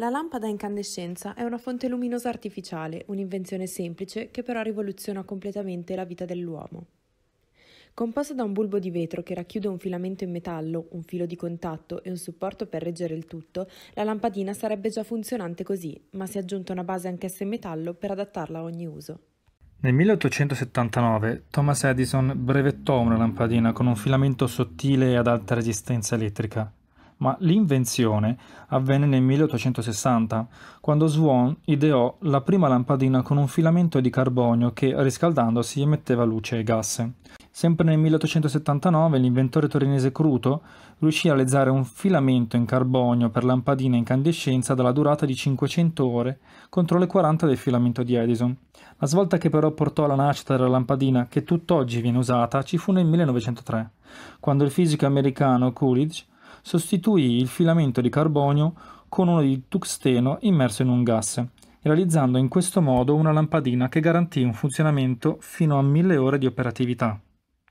La lampada a incandescenza è una fonte luminosa artificiale, un'invenzione semplice che però rivoluziona completamente la vita dell'uomo. Composta da un bulbo di vetro che racchiude un filamento in metallo, un filo di contatto e un supporto per reggere il tutto, la lampadina sarebbe già funzionante così, ma si è aggiunta una base anch'essa in metallo per adattarla a ogni uso. Nel 1879 Thomas Edison brevettò una lampadina con un filamento sottile e ad alta resistenza elettrica ma l'invenzione avvenne nel 1860, quando Swan ideò la prima lampadina con un filamento di carbonio che, riscaldandosi, emetteva luce e gas. Sempre nel 1879 l'inventore torinese Cruto riuscì a realizzare un filamento in carbonio per lampadina incandescenza dalla durata di 500 ore contro le 40 del filamento di Edison. La svolta che però portò alla nascita della lampadina che tutt'oggi viene usata ci fu nel 1903, quando il fisico americano Coolidge sostituì il filamento di carbonio con uno di tungsteno immerso in un gas, realizzando in questo modo una lampadina che garantì un funzionamento fino a 1000 ore di operatività.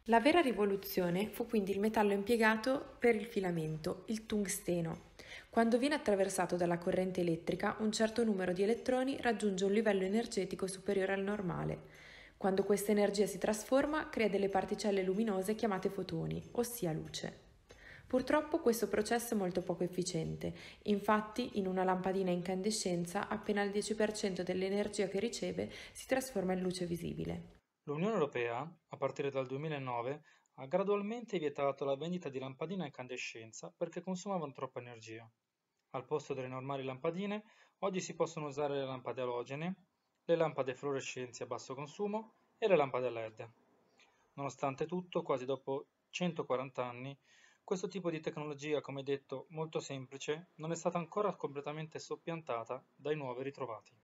La vera rivoluzione fu quindi il metallo impiegato per il filamento, il tungsteno. Quando viene attraversato dalla corrente elettrica, un certo numero di elettroni raggiunge un livello energetico superiore al normale. Quando questa energia si trasforma, crea delle particelle luminose chiamate fotoni, ossia luce. Purtroppo questo processo è molto poco efficiente, infatti in una lampadina incandescenza appena il 10% dell'energia che riceve si trasforma in luce visibile. L'Unione Europea, a partire dal 2009, ha gradualmente vietato la vendita di lampadine a incandescenza perché consumavano troppa energia. Al posto delle normali lampadine, oggi si possono usare le lampade alogene, le lampade fluorescenze a basso consumo e le lampade LED. Nonostante tutto, quasi dopo 140 anni, questo tipo di tecnologia, come detto molto semplice, non è stata ancora completamente soppiantata dai nuovi ritrovati.